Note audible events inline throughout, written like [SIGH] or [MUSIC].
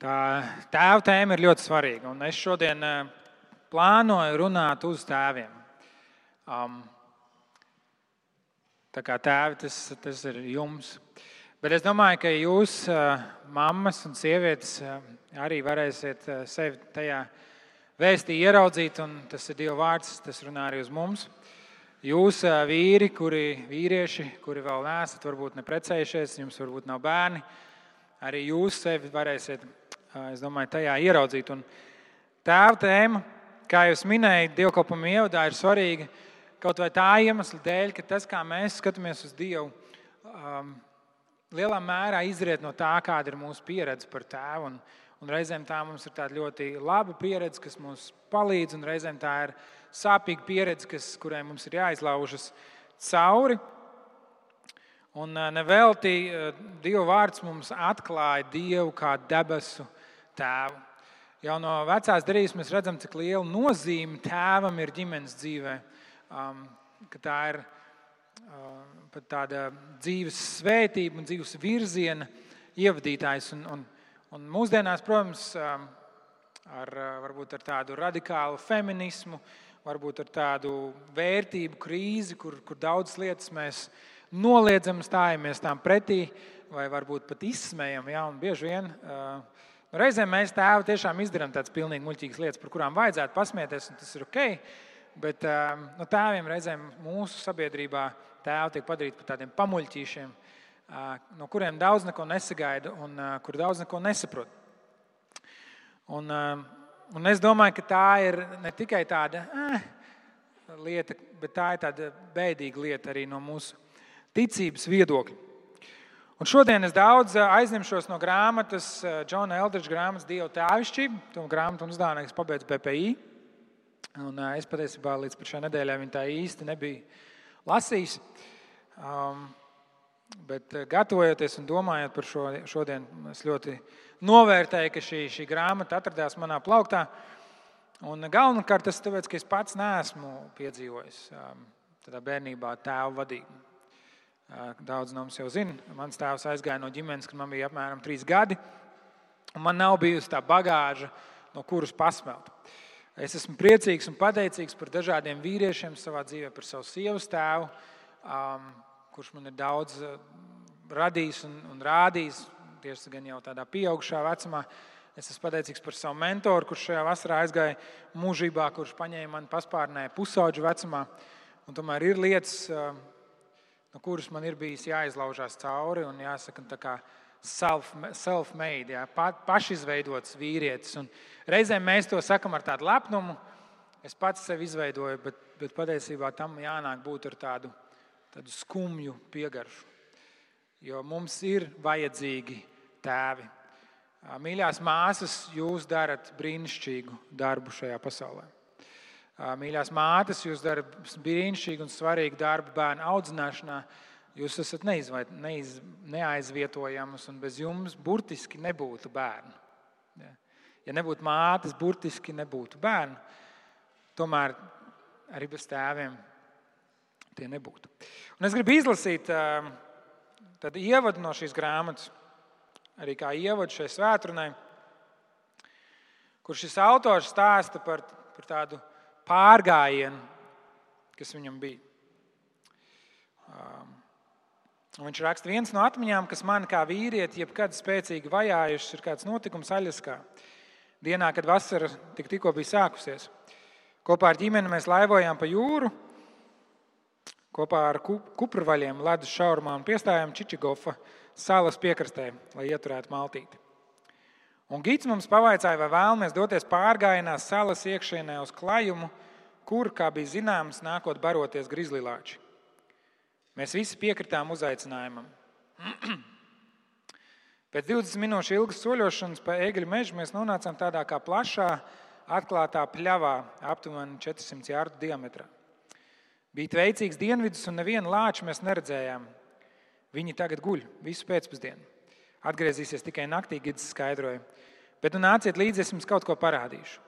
Tā tēva tēma ir ļoti svarīga. Un es šodien eh, plānoju runāt uz tēviem. Um, tā kā tēvi tas, tas ir jums. Bet es domāju, ka jūs, uh, mammas un sievietes, uh, arī varēsiet sevi tajā vēstī ieraudzīt. Tas ir Dieva vārds, tas runā arī uz mums. Jūs, vīri, kuri, vīrieši, kuri vēl neesat, varbūt neprecējušies, jums varbūt nav bērni, arī jūs sevi varēsiet es domāju, tajā ieraudzīt. Un tēva tēma, kā jūs minējāt, dievkalpojuma ievadā ir svarīga kaut vai tā iemesla dēļ, ka tas, kā mēs skatāmies uz Dievu, um, lielā mērā izriet no tā, kāda ir mūsu pieredze par tēvu. Un, un reizēm tā mums ir tāda ļoti laba pieredze, kas mums palīdz, un reizēm tā ir sāpīga pieredze, kas, kurai mums ir jāizlaužas cauri. Un nevelti Dieva vārds mums atklāja Dievu kā debesu tēvu. Jau no vecās derības mēs redzam, cik liela nozīme tēvam ir ģimenes dzīvē. Um, tā ir uh, pat tāda dzīves svētība un dzīves virziena ievadītājs. Un, un, un mūsdienās, protams, um, ar, uh, varbūt ar tādu radikālu feminismu, varbūt ar tādu vērtību krīzi, kur, kur daudzas lietas mēs noliedzam, stājamies tām pretī, vai varbūt pat izsmējam. Ja? Bieži vien uh, reizēm mēs tēvi tiešām izdarām tādas pilnīgi muļķīgas lietas, par kurām vajadzētu pasmieties, un tas ir ok. Bet um, nu, tēviem reizēm mūsu sabiedrībā tēvi tiek padarīti par tādiem pamuļķīšiem, uh, no kuriem daudz neko nesagaida un uh, kur daudz neko nesaprot. Un, um, un es domāju, ka tā ir ne tikai tāda eh, lieta, bet tā ir tāda bēdīga lieta arī no mūsu ticības viedokļa. Un šodien es daudz eh, aizņemšos no grāmatas, Džona eh, Eldridža grāmatas Dieva tēvišķība. To grāmatu un uzdāvināju pabeidzu BPI. Un eh, es patiesībā līdz šai nedēļai viņu tā īsti nebiju lasījis. Um, bet gatavojoties un domājot par šo šodien, es ļoti novērtēju, ka šī, šī grāmata atradās manā plauktā. Un galvenokārt tas tāpēc, ka es pats neesmu piedzīvojis um, tādā bērnībā tēva vadību. Daudz no mums jau zina, mans tēvs aizgāja no ģimenes, kad man bija apmēram trīs gadi. Man nav bijusi tā bagāža, no kuras pasmelt. Es esmu priecīgs un pateicīgs par dažādiem vīriešiem savā dzīvē, par savu sievas tēvu, um, kurš man ir daudz radījis un, un rādījis, tieši gan jau tādā pieaugušā vecumā. Es esmu pateicīgs par savu mentoru, kurš šajā vasarā aizgāja mūžībā, kurš paņēma mani paspārnē pusauģu vecumā. Un tomēr ir lietas, no kuras man ir bijis jāizlaužās cauri un jāsaka, self-made, jā, pa, pašizveidots vīrietis. Un reizēm mēs to sakam ar tādu lepnumu. Es pats sevi izveidoju, bet, bet patiesībā tam jānāk būt ar tādu, tādu skumju piegaršu. Jo mums ir vajadzīgi tēvi. Mīļās māsas, jūs darat brīnišķīgu darbu šajā pasaulē. Mīļās mātes, jūs darat brīnišķīgu un svarīgu darbu bērnu audzināšanā. Jūs esat neizvait, neiz, neaizvietojamas, un bez jums burtiski nebūtu bērnu. Ja nebūtu mātes, burtiski nebūtu bērnu. Tomēr arī bez tēviem tie nebūtu. Un es gribu izlasīt ievadu no šīs grāmatas, arī kā ievadu šai svētdienai, kur šis autors stāsta par, par tādu pārgājienu, kas viņam bija. Um, viņš raksta, viens no atmiņām, kas man kā vīrieti, jebkad spēcīgi vajājušas, ir kāds notikums Aļaskā. Dienā, kad vasara tik, tikko bija sākusies. Kopā ar ģimeni mēs laivojām pa jūru, kopā ar kuprvaļiem, ledus šaurumā un piestājām Čičigofa salas piekrastē, lai ieturētu maltīti. Un Gits mums pavaicāja, vai vēlamies doties pārgājienā salas iekšienē uz klajumu, kur, kā bija zināms, nākot baroties grizlīlāči. Mēs visi piekritām uzaicinājumam. [CLEARS THROAT] Pēc 20 minūšu ilgas soļošanas pa eļļu mežu mēs nonācām tādā kā plašā, atklātā pļavā, aptuveni 400 jārdu diametrā. Bija veicīgs dienvidus, un nevienu lāču mēs neredzējām. Viņi tagad guļ visu pēcpusdienu. Atgriezīsies tikai naktī, Gids skaidroja. Bet nu nāciet līdzi, es jums kaut ko parādīšu.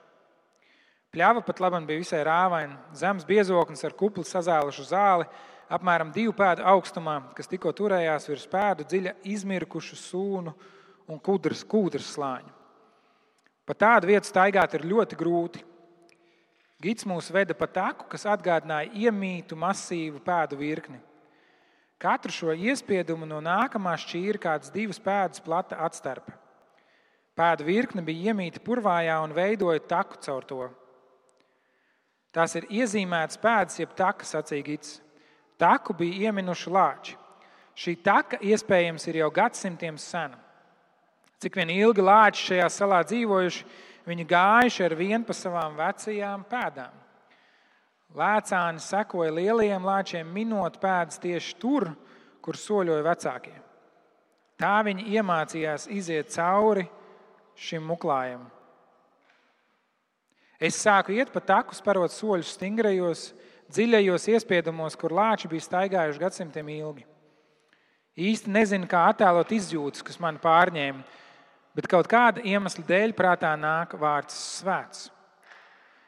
Pļāva pat labi bija visai rāvaina, zemes biezoklis ar kuplu sazālušu zāli, apmēram divu pēdu augstumā, kas tikko turējās virs pēdu dziļa izmirkušu sūnu un kūdras, kūdras slāņu. Pa tādu vietu staigāt ir ļoti grūti. Gids mūs veda pa taku, kas atgādināja iemītu masīvu pēdu virkni. Katru šo iespiedumu no nākamā šķīra kāds divas pēdas plata atstarpe. Pēdu virkne bija iemīta purvājā un veidoja taku caur to. Tās ir iezīmētas pēdas, jeb taka sacīja Gids. Taku bija ieminuši lāči. Šī taka iespējams ir jau gadsimtiem sena. Cik vien ilgi lāči šajā salā dzīvojuši, viņi gājuši ar vienu pa savām vecajām pēdām. Lēcāni sekoja lielajiem lāčiem, minot pēdas tieši tur, kur soļoja vecākie. Tā viņi iemācījās iziet cauri šim muklājam. Es sāku iet pa taku, sparot soļus stingrajos, dziļajos iespiedumos, kur lāči bija staigājuši gadsimtiem ilgi. Īsti nezinu, kā attēlot izjūtas, kas man pārņēma, bet kaut kāda iemesla dēļ prātā nāk vārds svēts.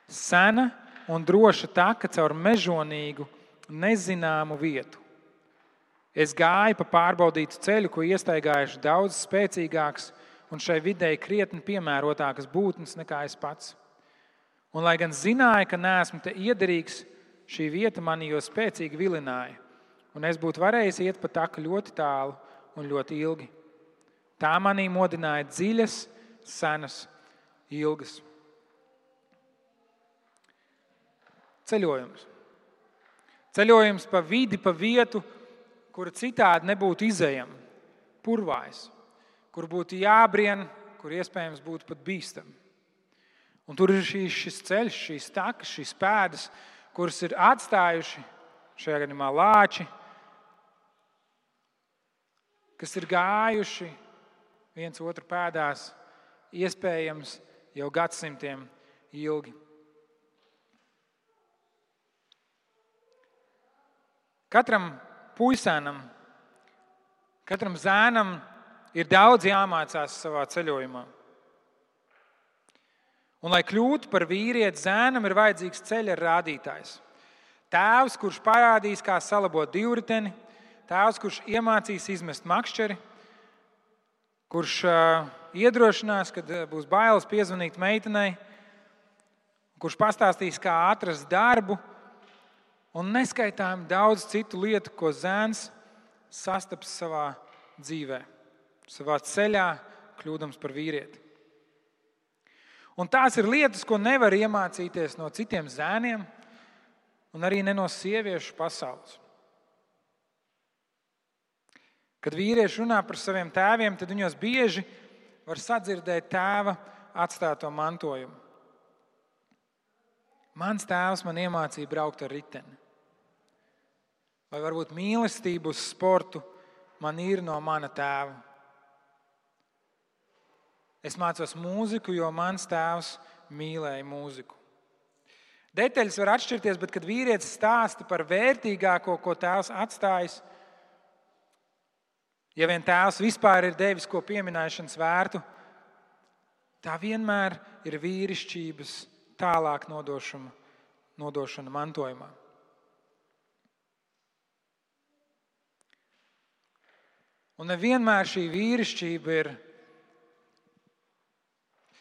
Sena un droša taka caur mežonīgu, nezināmu vietu. Es gāju pa pārbaudītu ceļu, ko iestaigājuši daudz spēcīgāks un šai videi krietni piemērotākas būtnes nekā es pats. Un, lai gan zināju, ka neesmu te iederīgs, šī vieta mani jau spēcīgi vilināja un es būtu varējis iet pa taku ļoti tālu un ļoti ilgi. Tā manī modināja dziļas, senas, ilgas. Ceļojums. Ceļojums pa vidi, pa vietu, kura citādi nebūtu izējama, purvājs, kur būtu jābrien, kur iespējams būtu pat bīstami. Un tur ir šīs, šis ceļš, šīs takas, šīs pēdas, kuras ir atstājuši šajā gadījumā lāči, kas ir gājuši viens otru pēdās, iespējams, jau gadsimtiem ilgi. Katram puisim, katram zēnam ir daudz jāmācās savā ceļojumā. Un, lai kļūtu par vīrieti, zēnam ir vajadzīgs ceļa rādītājs. Tēvs, kurš parādīs, kā salabot divriteni, Tēvs, kurš iemācīs izmest makšķeri, kurš uh, iedrošinās, kad būs bailes piezvanīt meitenei, kurš pastāstīs, kā atrast darbu, un neskaitām daudz citu lietu, ko zēns sastaps savā dzīvē, savā ceļā, kļūdams par vīrieti. Un tās ir lietas, ko nevar iemācīties no citiem zēniem, un arī ne no sieviešu pasaules. Kad vīrieši runā par saviem tēviem, tad viņos bieži var sadzirdēt tēva atstāto mantojumu. Mans tēvs man iemācīja braukt ar riteni. Vai varbūt mīlestību uz sportu man ir no mana tēva. Es mācos mūziku, jo mans tēvs mīlēja mūziku. Detaļas var atšķirties, bet kad vīrietis stāsta par vērtīgāko, ko tēvs atstājis, Ja vien tēvs vispār ir devis ko pieminēšanas vērtu, tā vienmēr ir vīrišķības tālāk nodošana, nodošana mantojumā. Un nevienmēr šī vīrišķība ir.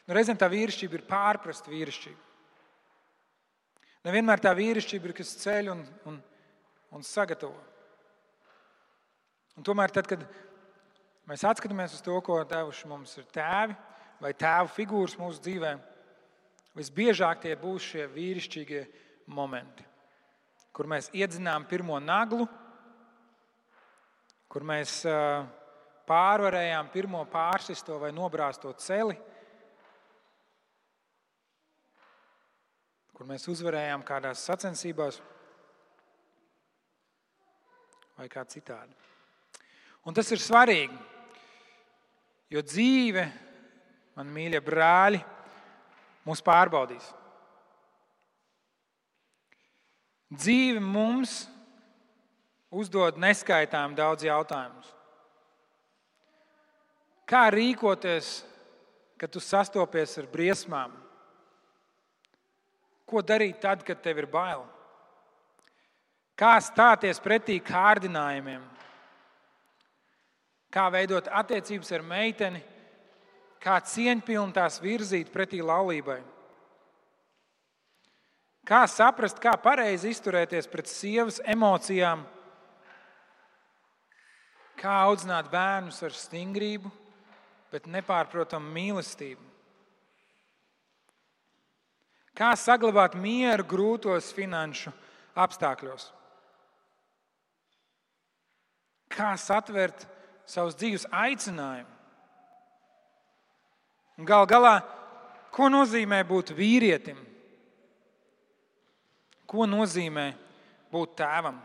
Nu, reizēm tā vīrišķība ir pārprasta vīrišķība. Nevienmēr tā vīrišķība ir kas ceļ un, un, un sagatavo. Un tomēr, tad, kad mēs atskatāmies uz to, ko devuši mums ir tēvi vai tēvu figūras mūsu dzīvē, visbiežāk tie būs šie vīrišķīgie momenti, kur mēs iedzinām pirmo naglu, kur mēs pārvarējām pirmo pārsisto vai nobrāzto celi, kur mēs uzvarējām kādās sacensībās vai kā citādi. Un tas ir svarīgi, jo dzīve, man mīļie brāļi, mūs pārbaudīs. Dzīve mums uzdod neskaitām daudz jautājumus. Kā rīkoties, kad tu sastopies ar briesmām? Ko darīt tad, kad tev ir bail? Kā stāties pretī kārdinājumiem? kā veidot attiecības ar meiteni, kā cieņpilni tās virzīt pretī laulībai. Kā saprast, kā pareizi izturēties pret sievas emocijām, kā audzināt bērnus ar stingrību, bet nepārprotamu mīlestību. Kā saglabāt mieru grūtos finanšu apstākļos? Kā satvert savus dzīves aicinājumu? Galu galā, ko nozīmē būt vīrietim? Ko nozīmē būt tēvam?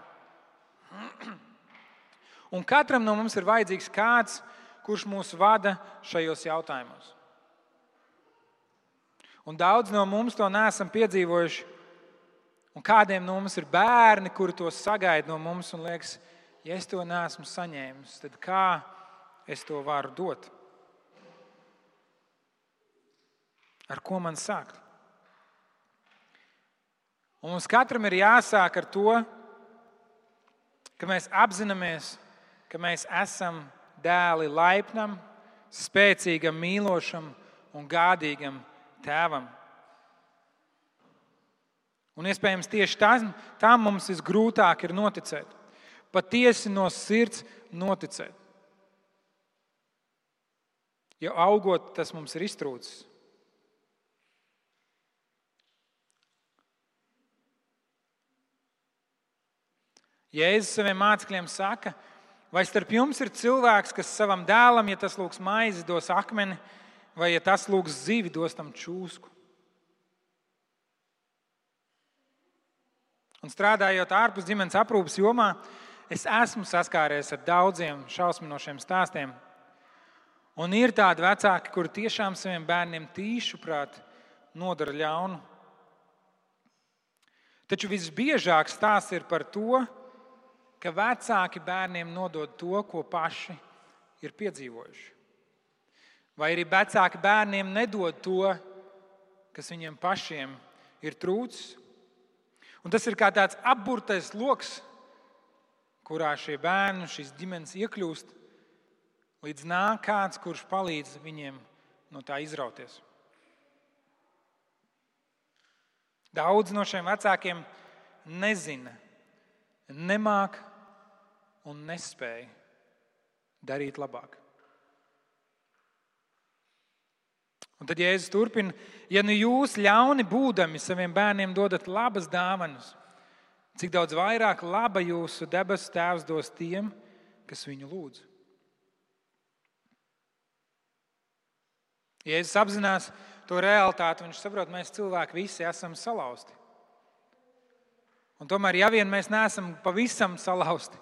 [CLEARS THROAT] Un katram no mums ir vajadzīgs kāds, kurš mūs vada šajos jautājumos. Un daudz no mums to nesam piedzīvojuši. Un kādiem no mums ir bērni, kuri to sagaida no mums un liekas, ja es to neesmu saņēmis, tad kā es to varu dot? Ar ko man sākt? Un mums katram ir jāsāk ar to, ka mēs apzināmies, ka mēs esam dēli laipnam, spēcīgam, mīlošam un gādīgam tēvam. Un iespējams tieši tam, tam mums visgrūtāk ir noticēt. Patiesi no sirds noticēt. Jo augot, tas mums ir iztrūcis. Jēzus saviem mācekļiem saka, vai starp jums ir cilvēks, kas savam dēlam, ja tas lūgs maizi, dos akmeni, vai ja tas lūgs zivi, dos tam čūsku? Un strādājot ārpus ģimenes aprūpas jomā, es esmu saskāries ar daudziem šausminošiem stāstiem. Un ir tādi vecāki, kuri tiešām saviem bērniem tīšuprāt nodara ļaunu. Taču visbiežāk stāsts ir par to, ka vecāki bērniem nodod to, ko paši ir piedzīvojuši. Vai arī vecāki bērniem nedod to, kas viņiem pašiem ir trūcis. Un tas ir kā tāds apburtais lokus, kurā šie bērni, šīs ģimenes iekļūst, līdz nāk kāds, kurš palīdz viņiem no tā izrauties. Daudz no šiem vecākiem nezina, nemāk un nespēja darīt labāk. Un tad Jēzus turpina, ja nu jūs ļauni būdami saviem bērniem dodat labas dāvanas, cik daudz vairāk laba jūsu debesu Tēvs dos tiem, kas viņu lūdz. Jēzus apzinās to realitāti, viņš saprot, mēs cilvēki visi esam salauzti. Un tomēr, ja vien mēs neesam pavisam salauzti,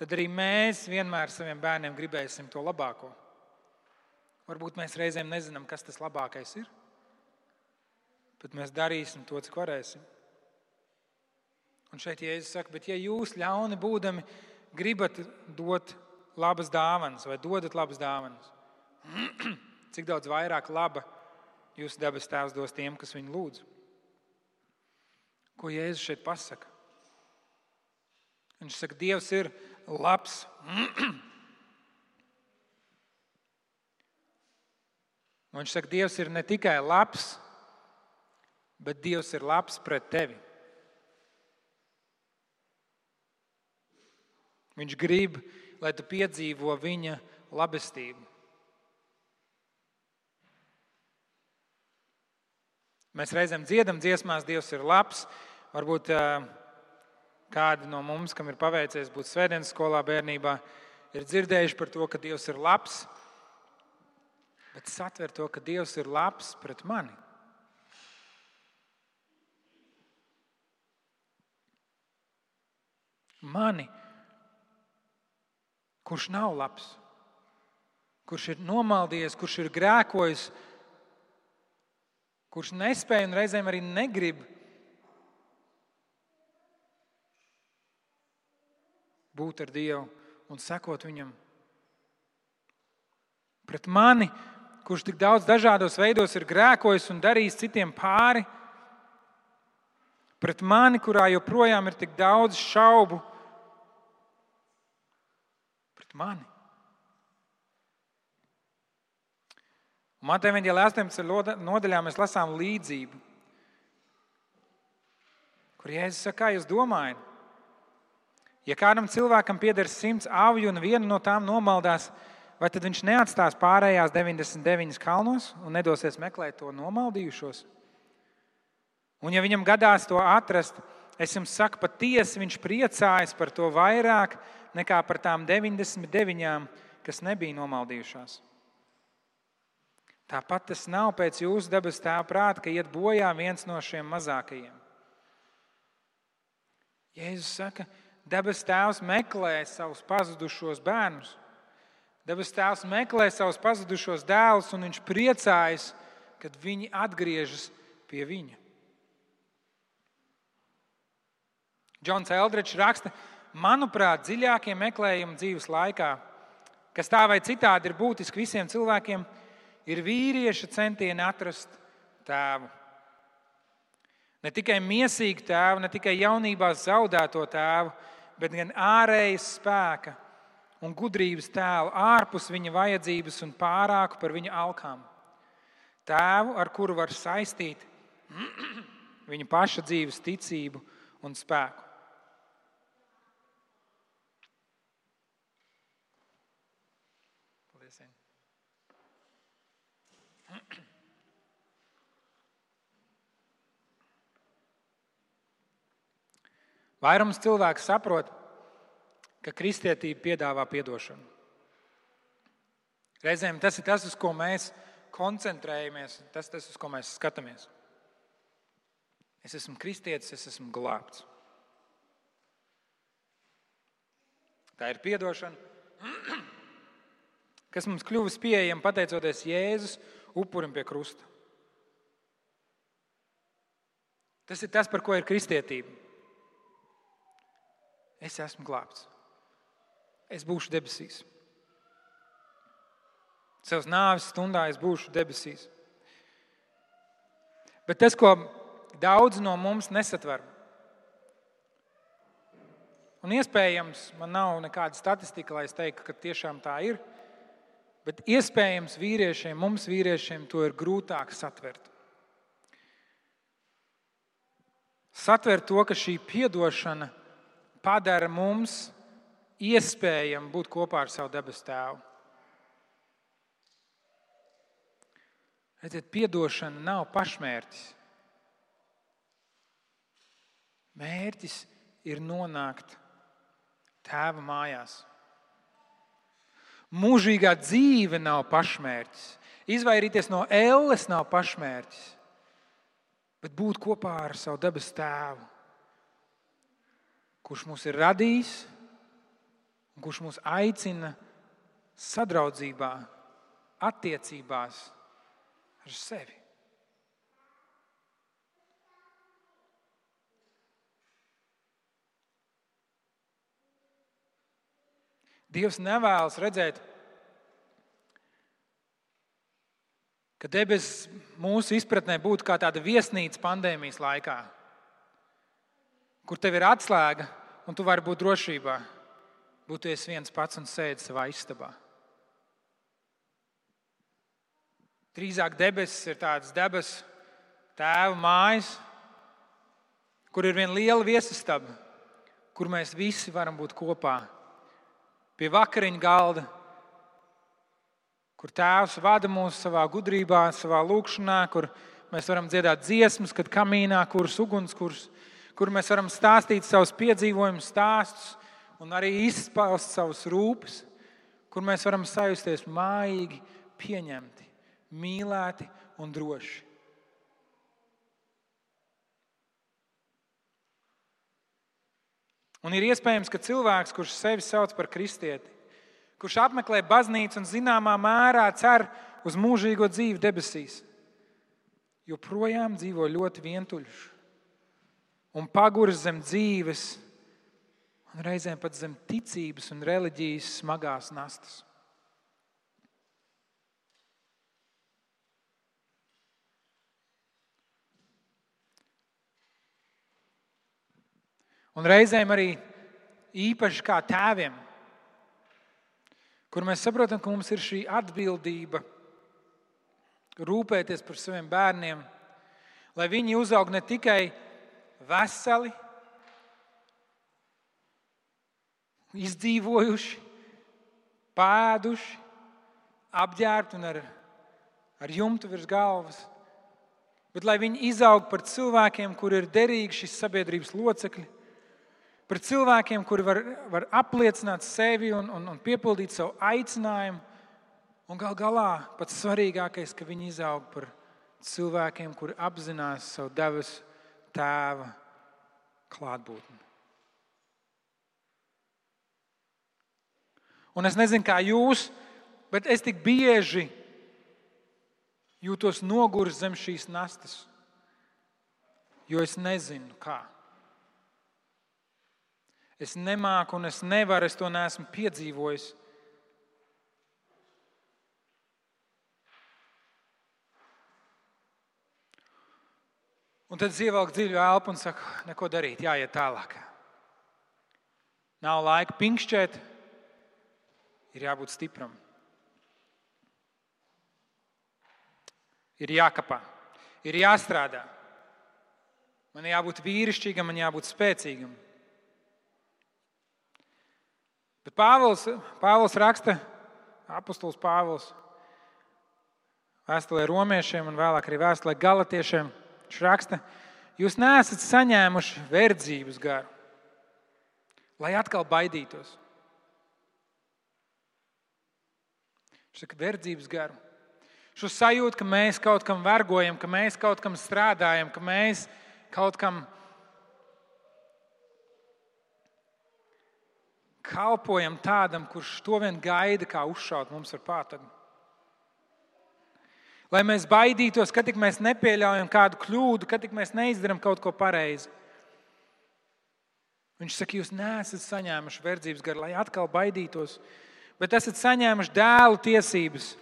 tad arī mēs vienmēr saviem bērniem gribēsim to labāko. Varbūt mēs reizēm nezinām, kas tas labākais ir, bet mēs darīsim to, cik varēsim. Un šeit Jēzus saka, bet ja jūs ļauni būdami gribat dot labas dāvanas vai dodat labas dāvanas, [CLEARS THROAT] cik daudz vairāk laba jūsu dabas tēvs dos tiem, kas viņu lūdz. Ko Jēzus šeit pasaka? Viņš saka, Dievs ir labs. [CLEARS THROAT] Viņš saka, Dievs ir ne tikai labs, bet Dievs ir labs pret tevi. Viņš grib, lai tu piedzīvo viņa labestību. Mēs reizēm dziedam dziesmās, Dievs ir labs. Varbūt uh, kādi no mums, kam ir paveicies būt svētdienas skolā bērnībā, ir dzirdējuši par to, ka Dievs ir labs, bet satver to, ka Dievs ir labs pret mani. Mani, kurš nav labs, kurš ir nomaldījies, kurš ir grēkojis, kurš nespēja un reizēm arī negrib būt ar Dievu un sekot Viņam. Pret mani, kurš tik daudz dažādos veidos ir grēkojis un darījis citiem pāri, pret mani, kurā joprojām ir tik daudz šaubu, pret mani. Mateja 18. nodaļā mēs lasām līdzību, kur Jēzus saka, kā jūs domājat? Ja kādam cilvēkam pieder simts avju un viena no tām nomaldās, vai tad viņš neatstās pārējās 99 kalnos un nedosies meklēt to nomaldījušos? Un ja viņam gadās to atrast, es jums saku, patiesi viņš priecājas par to vairāk nekā par tām 99, kas nebija nomaldījušās. Tāpat tas nav pēc jūsu dabas tēva prāta, ka iet bojā viens no šiem mazākajiem. Jēzus saka, debes tēvs meklē savus pazudušos bērnus. Debes tēvs meklē savus pazudušos dēlus, un viņš priecājas, kad viņi atgriežas pie viņa. Džons Eldričs raksta, manuprāt, dziļākie meklējumi dzīves laikā, kas tā vai citādi ir būtiski visiem cilvēkiem, ir vīrieša centieni atrast tēvu. Ne tikai mīsīgu tēvu, ne tikai jaunībā zaudēto tēvu, bet gan ārējas spēka un gudrības tēlu ārpus viņa vajadzības un pārāku par viņa alkām. Tēvu, ar kuru var saistīt [CLEARS THROAT] viņa paša dzīves ticību un spēku. Vairums cilvēku saprot, ka kristietība piedāvā atdošanu. Reizēm tas ir tas, uz ko mēs koncentrējamies, tas ir tas, uz ko mēs skatāmies. Es esmu kristietis, es esmu glābts. Tā ir atdošana, [CLEARS THROAT] kas mums kļuvis pieejama pateicoties Jēzus upurim pie krusta. Tas ir tas, par ko ir kristietība. Es esmu glābts. Es būšu debesīs. Savas nāves stundā es būšu debesīs. Bet tas, ko daudz no mums nesatver, un iespējams, man nav nekāda statistika, lai es teiktu, ka tiešām tā ir, bet iespējams vīriešiem, mums vīriešiem, to ir grūtāk satvert. Satvert to, ka šī atdošana padara mums iespējamu būt kopā ar savu debesu tēvu. Redziet, piedošana nav pašmērķis. Mērķis ir nonākt tēva mājās. Mūžīgā dzīve nav pašmērķis. Izvairīties no elles nav pašmērķis, bet būt kopā ar savu debesu tēvu kurš mūs ir radījis un kurš mūs aicina sadraudzībā, attiecībās ar sevi. Dievs nevēlas redzēt, ka debesis mūsu izpratnē būtu kā tāda viesnīca pandēmijas laikā, kur tev ir atslēga un tu vari būt drošībā, būt viens pats un sēdi savā istabā. Drīzāk debesis ir tādas debesu tēva mājas, kur ir viena liela viesistaba, kur mēs visi varam būt kopā. Pie vakariņu galda, kur tēvs vada mūs savā gudrībā, savā lūkšanā, kur mēs varam dziedāt dziesmas, kad kamīnā kurs ugunskurs, kur mēs varam stāstīt savus piedzīvojumus, stāstus un arī izpaust savus rūpes, kur mēs varam sajusties mājīgi, pieņemti, mīlēti un droši. Un ir iespējams, ka cilvēks, kurš sevi sauc par kristieti, kurš apmeklē baznīcu un zināmā mērā cer uz mūžīgo dzīvi debesīs, joprojām dzīvo ļoti vientuļš un paguris zem dzīves, un reizēm pat zem ticības un reliģijas smagās nastas. Un reizēm arī īpaši kā tēviem, kur mēs saprotam, ka mums ir šī atbildība rūpēties par saviem bērniem, lai viņi uzaug ne tikai veseli, izdzīvojuši, pēduši, apģērbti un ar, ar jumtu virs galvas, bet lai viņi izaug par cilvēkiem, kuri ir derīgi šīs sabiedrības locekļi, par cilvēkiem, kuri var, var apliecināt sevi un, un, un piepildīt savu aicinājumu. Un gal galā pats svarīgākais, ka viņi izaug par cilvēkiem, kuri apzinās savu debesu tēva klātbūtni. Un es nezinu, kā jūs, bet es tik bieži jūtos noguris zem šīs nastas, jo es nezinu, kā. Es nemāku un es nevaru, es to neesmu piedzīvojis. Un tad es ievelku dziļu elpu un saku, neko darīt, jāiet tālāk. Nav laika pinkšķēt, ir jābūt stipram. Ir jākapā, ir jāstrādā. Man jābūt vīrišķīgam, man jābūt spēcīgam. Bet Pāvils, Pāvils raksta, apustulis Pāvils, vēstulē romiešiem un vēlāk arī vēstulē galotiešiem. Viņš raksta, jūs neesat saņēmuši verdzības garu, lai atkal baidītos. Viņš saka, verdzības garu. Šo sajūtu, ka mēs kaut kam vergojam, ka mēs kaut kam strādājam, ka mēs kaut kam kalpojam tādam, kurš to vien gaida, kā uzšaut mums ar pātagu. Lai mēs baidītos, kad tik mēs nepieļaujam kādu kļūdu, kad tik mēs neizdarām kaut ko pareizi. Viņš saka, jūs neesat saņēmuši verdzības garu, lai atkal baidītos, bet esat saņēmuši dēlu tiesības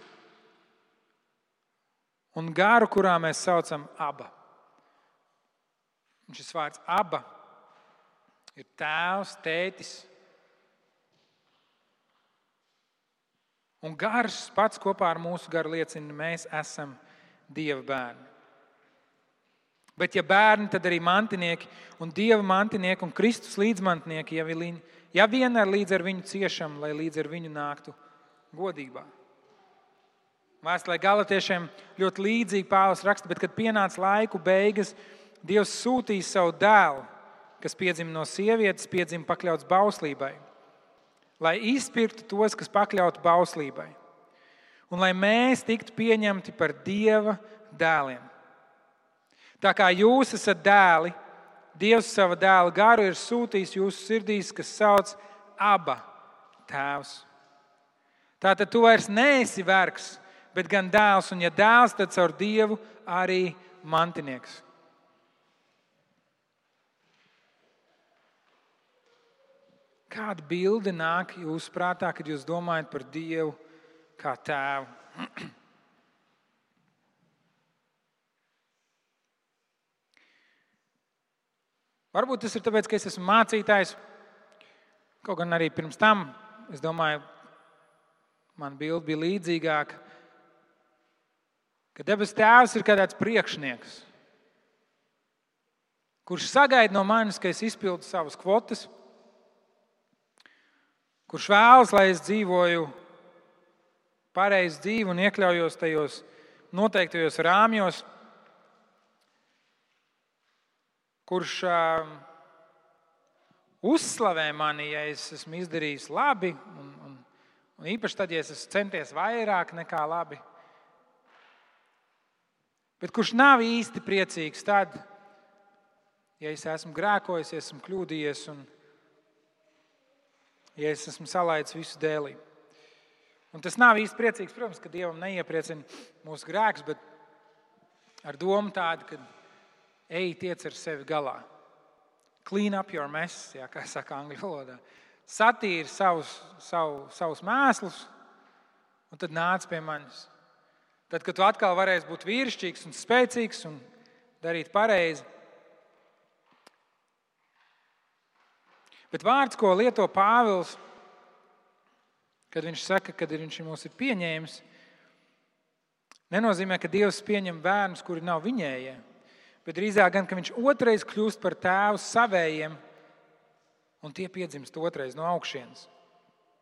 un garu, kurā mēs saucam abu. Šis vārds aba ir tēvs, tētis Un gars pats kopā ar mūsu garu liecina, mēs esam Dieva bērni. Bet, ja bērni, tad arī mantinieki un Dieva mantinieki un Kristus līdzmantnieki, ja, viņi, ja vienmēr līdz ar viņu ciešam, lai līdz ar viņu nāktu godībā. Vēstulē galotiešiem ļoti līdzīgi Pāvils raksta, bet, kad pienāca laiku beigas, Dievs sūtīja savu dēlu, kas piedzima no sievietes, piedzima pakļauts bauslībai lai izpirktu tos, kas pakļauti bauslībai, un lai mēs tiktu pieņemti par Dieva dēliem. Tā kā jūs esat dēli, Dievs savu dēlu garu ir sūtījis jūsu sirdīs, kas sauc aba tēvs. Tātad tu vairs neesi vergs, bet gan dēls, un ja dēls, tad caur Dievu arī mantinieks. Kāda bilde nāk jūsu prātā, kad jūs domājat par Dievu kā tēvu? [CLEARS THROAT] Varbūt tas ir tāpēc, ka es esmu mācītājs. Kaut gan arī pirms tam, es domāju, man bilde bija līdzīgāka. Ka debes tēvs ir kāds priekšnieks, kurš sagaida no manis, ka es izpildu savas kvotas kurš vēlas, lai es dzīvoju pareizu dzīvi un iekļaujos tajos noteiktajos rāmjos, kurš uh, uzslavē mani, ja es esmu izdarījis labi, un, un, un īpaši tad, ja es esmu centies vairāk nekā labi. Bet kurš nav īsti priecīgs tad, ja es esmu grēkojis, ja esmu kļūdījies un ja es esmu salaidis visu dēlī. Un tas nav īsti priecīgs, protams, ka Dievam neiepriecina mūsu grēks, bet ar domu tādu, ka ej, tiec ar sevi galā. Clean up your mess, jā, kā saka angļu valodā. Satīri savus, savu, savus mēslus, un tad nāc pie manis. Tad, kad tu atkal varēsi būt vīrišķīgs un spēcīgs un darīt pareizi, Bet vārds, ko lieto Pāvils, kad viņš saka, ka viņš mūs ir pieņēmis, Nenozīmē, ka Dievs pieņem bērnus, kuri nav viņējie, bet drīzāk gan, ka Viņš otrais kļūst par tēvu savējiem, un tie piedzimst otrais no augšas.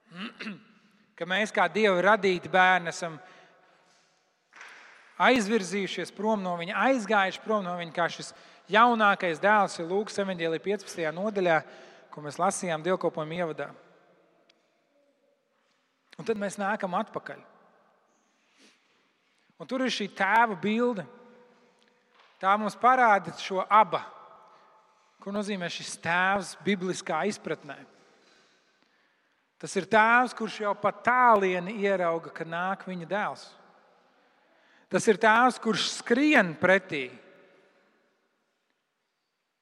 [CLEARS THROAT] ka mēs kā Dieva radīti bērni esam aizvirzījušies prom no viņa, aizgājuši prom no viņa, kā šis jaunākais dēls ir Lūks 15. nodaļā, ko mēs lasījām dievkalpojuma ievadā. Un tad mēs nākam atpakaļ. Un tur ir šī tēva bilde. Tā mums parāda šo abu. Ko nozīmē šis tēvs bibliskā izpratnē? Tas ir tēvs, kurš jau pat tālieni ierauga, ka nāk viņa dēls. Tas ir tēvs, kurš skrien pretī.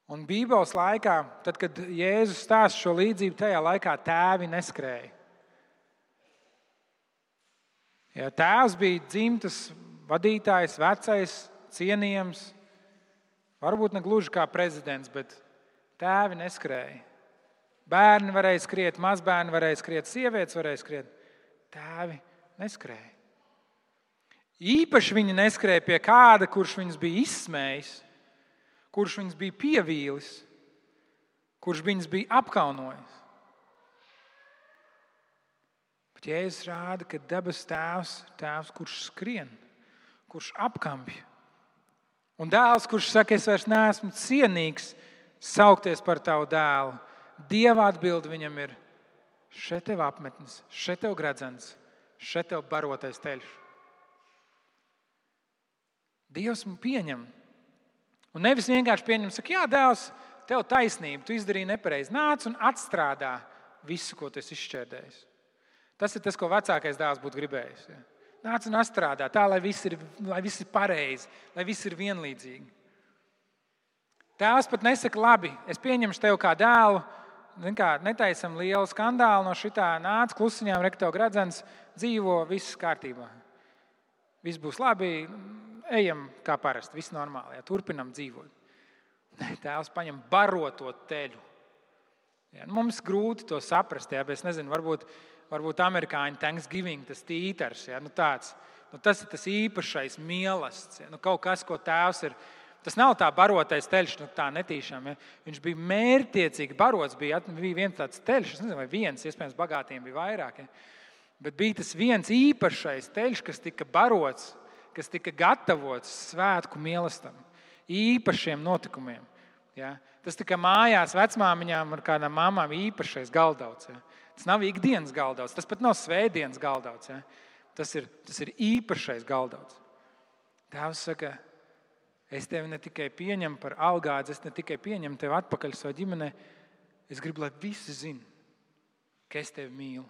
Un Bībeles laikā, tad, kad Jēzus stāsta šo līdzību, tajā laikā tēvi neskrēja. Ja, tēvs bija dzimtas vadītājs, vecais, cienījams, varbūt ne gluži kā prezidents, bet tēvi neskrēja. Bērni varēja skriet, mazbērni varēja skriet, sievietes varēja skriet. Tēvi neskrēja. Īpaši viņi neskrēja pie kāda, kurš viņus bija izsmējis, kurš viņus bija pievīlis, kurš viņus bija apkaunojis. Bet Jēzus rāda, ka dabas tēvs ir tēvs, kurš skrien, kurš apkampj. Un dēls, kurš saka, es vairs neesmu cienīgs saukties par tavu dēlu, Dieva atbilde viņam ir: šeit tev apmetnis, šeit tev gradzens, šeit tev barotais ceļš. Dievs man pieņem. Un nevis vienkārši pieņem, saka, jā, Dievs, tev taisnība, tu izdarīji nepareizi. Nāc un atstrādā visu, ko tu esi izšķērdējis. Tas ir tas, ko vecākais dēls būtu gribējis. Ja. Nāc un atstrādā tā, lai viss ir, lai viss ir pareizi, lai viss ir vienlīdzīgi. Tēvs pat nesaka, labi, es pieņemšu tevi kā dēlu, kā, netaisam lielu skandālu no šitā, nāc klusiņām, rektor gradzens, dzīvo, viss kārtībā. Viss būs labi, ejam kā parasti, viss normāli, ja, turpinam dzīvot. Tēvs paņem baroto teļu. Ja, nu, mums grūti to saprast, ja, bet es nezinu, varbūt, varbūt amerikāņu Thanksgiving, tas tītars, ja, nu tāds, nu tas ir tas īpašais mīlestības. Ja, nu kaut kas, ko tēvs ir. Tas nav tā barotais ceļš, nu tā netīšām. Ja. Viņš bija mērķiecīgi barots. Bija, bija viens tāds ceļš, es nezinu, vai viens, iespējams, bagātiem bija vairāk. Ja. Bet bija tas viens īpašais ceļš, kas tika barots kas tika gatavots svētku mīlestam, īpašiem notikumiem. Ja? Tas tika mājās vecmāmiņām ar kādām mamām īpašais galdauts. Ja? Tas nav ikdienas galdauts, tas pat nav svētdienas galdauts. Ja? Tas, ir, tas ir īpašais galdauts. Tēvs saka, es tevi ne tikai pieņemu par algādzi, es ne tikai pieņemu tevi atpakaļ savā ģimenē, es gribu, lai visi zinātu, ka es tevi mīlu.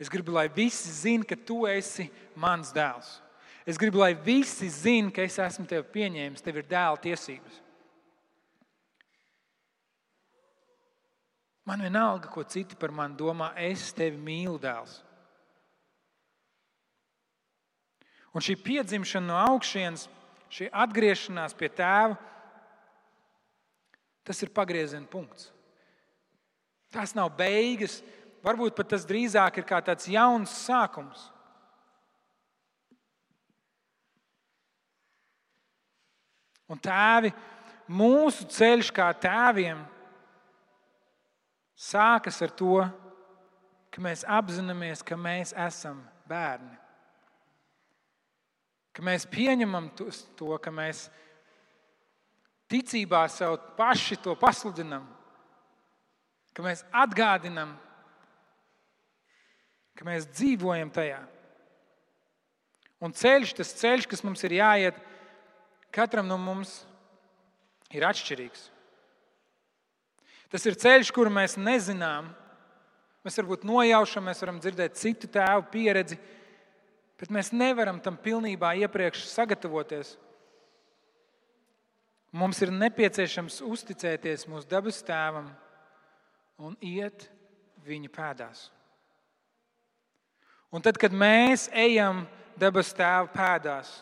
Es gribu, lai visi zinātu, ka tu esi mans dēls. Es gribu, lai visi zinātu, ka es esmu tevi pieņēmis, tev ir dēla tiesības. Man vienalga, ko citi par mani domā, es tevi mīlu, dēls. Un šī piedzimšana no augšas, šī atgriešanās pie tēva, tas ir pagrieziena punkts. Tas nav beigas, varbūt pat tas drīzāk ir kā tāds jauns sākums. Un tēvi, mūsu ceļš kā tēviem sākas ar to, ka mēs apzināmies, ka mēs esam bērni. Ka mēs pieņemam to, ka mēs ticībā sev paši to pasludinam, ka mēs atgādinam, ka mēs dzīvojam tajā. Un ceļš, tas ceļš, kas mums ir jāiet, Katram no mums ir atšķirīgs. Tas ir ceļš, kuru mēs nezinām. Mēs varbūt nojaušam, mēs varam dzirdēt citu tēvu pieredzi, bet mēs nevaram tam pilnībā iepriekš sagatavoties. Mums ir nepieciešams uzticēties mūsu dabas tēvam un iet viņa pēdās. Un tad, kad mēs ejam dabas tēva pēdās,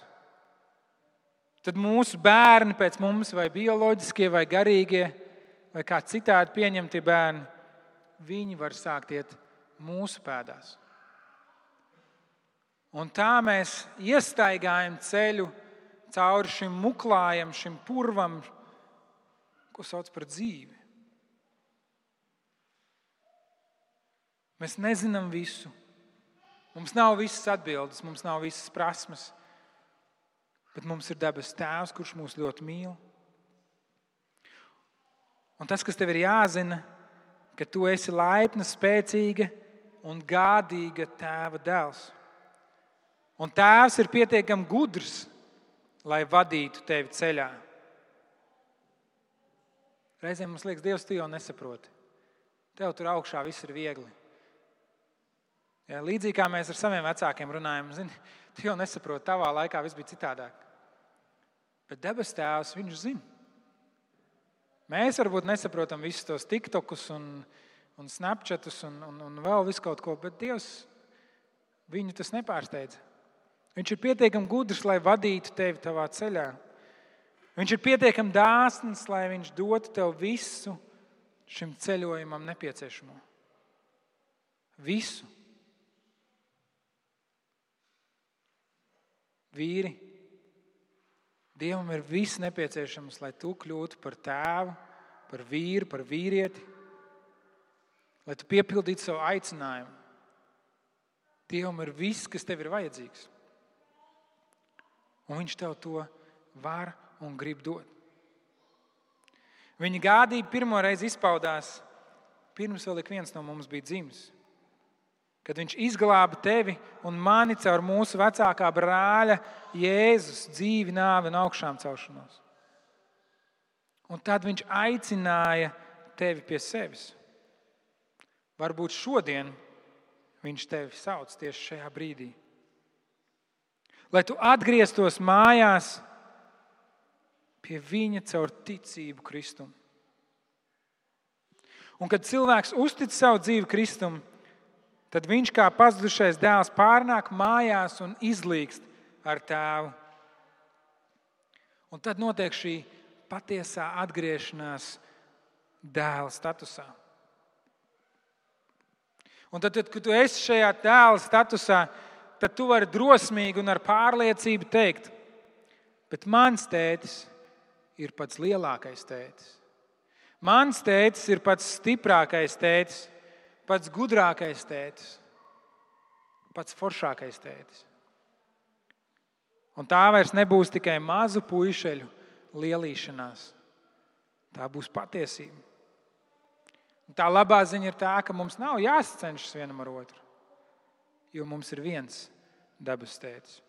tad mūsu bērni pēc mums, vai bioloģiskie, vai garīgie, vai kā citādi pieņemti bērni, viņi var sākt iet mūsu pēdās. Un tā mēs iestaigājam ceļu cauri šim muklājam, šim purvam, ko sauc par dzīvi. Mēs nezinām visu. Mums nav visas atbildes, mums nav visas prasmes, bet mums ir dabas tēvs, kurš mūs ļoti mīl. Un tas, kas tev ir jāzina, ka tu esi laipna, spēcīga un gādīga tēva dēls. Un tēvs ir pietiekami gudrs, lai vadītu tevi ceļā. Reizēm mums liekas, Dievs, tu jau nesaproti. Tev tur augšā viss ir viegli. Ja, līdzīgi kā mēs ar saviem vecākiem runājam, zini, tu jau nesaproti, tavā laikā viss bija citādāk. Bet debes tēvs, viņš zina. Mēs varbūt nesaprotam visus tos tiktokus un, un snapchatus un, un, un vēl visu kaut ko, bet Dievs viņu tas nepārsteidza. Viņš ir pietiekami gudrs, lai vadītu tevi tavā ceļā. Viņš ir pietiekami dāsns, lai viņš dotu tev visu šim ceļojumam nepieciešamo. Visu. Vīri, Dievam ir viss nepieciešams, lai tu kļūtu par tēvu, par vīru, par vīrieti, lai tu piepildītu savu aicinājumu. Dievam ir viss, kas tev ir vajadzīgs. Un Viņš tev to var un grib dot. Viņa gādība pirmo reizi izpaudās pirms vēl ik viens no mums bija dzimis kad viņš izglāba tevi un mani caur mūsu vecākā brāļa Jēzus dzīvi, nāvi un augšām celšanos. Un tad viņš aicināja tevi pie sevis. Varbūt šodien viņš tevi sauc tieši šajā brīdī. Lai tu atgrieztos mājās pie viņa caur ticību Kristum. Un kad cilvēks uztic savu dzīvi Kristum, Tad viņš kā pazudušais dēls pārnāk mājās un izlīgst ar tēvu. Un tad notiek šī patiesā atgriešanās dēla statusā. Un tad, tad, kad tu esi šajā dēla statusā, tad tu vari drosmīgi un ar pārliecību teikt, bet mans tētis ir pats lielākais tētis. Mans tētis ir pats stiprākais tētis pats gudrākais tētis, pats foršākais tētis. Un tā vairs nebūs tikai mazu puišeļu lielīšanās. Tā būs patiesība. Un tā labā ziņa ir tā, ka mums nav jāsacenšas vienam ar otru, jo mums ir viens dabas tēvs.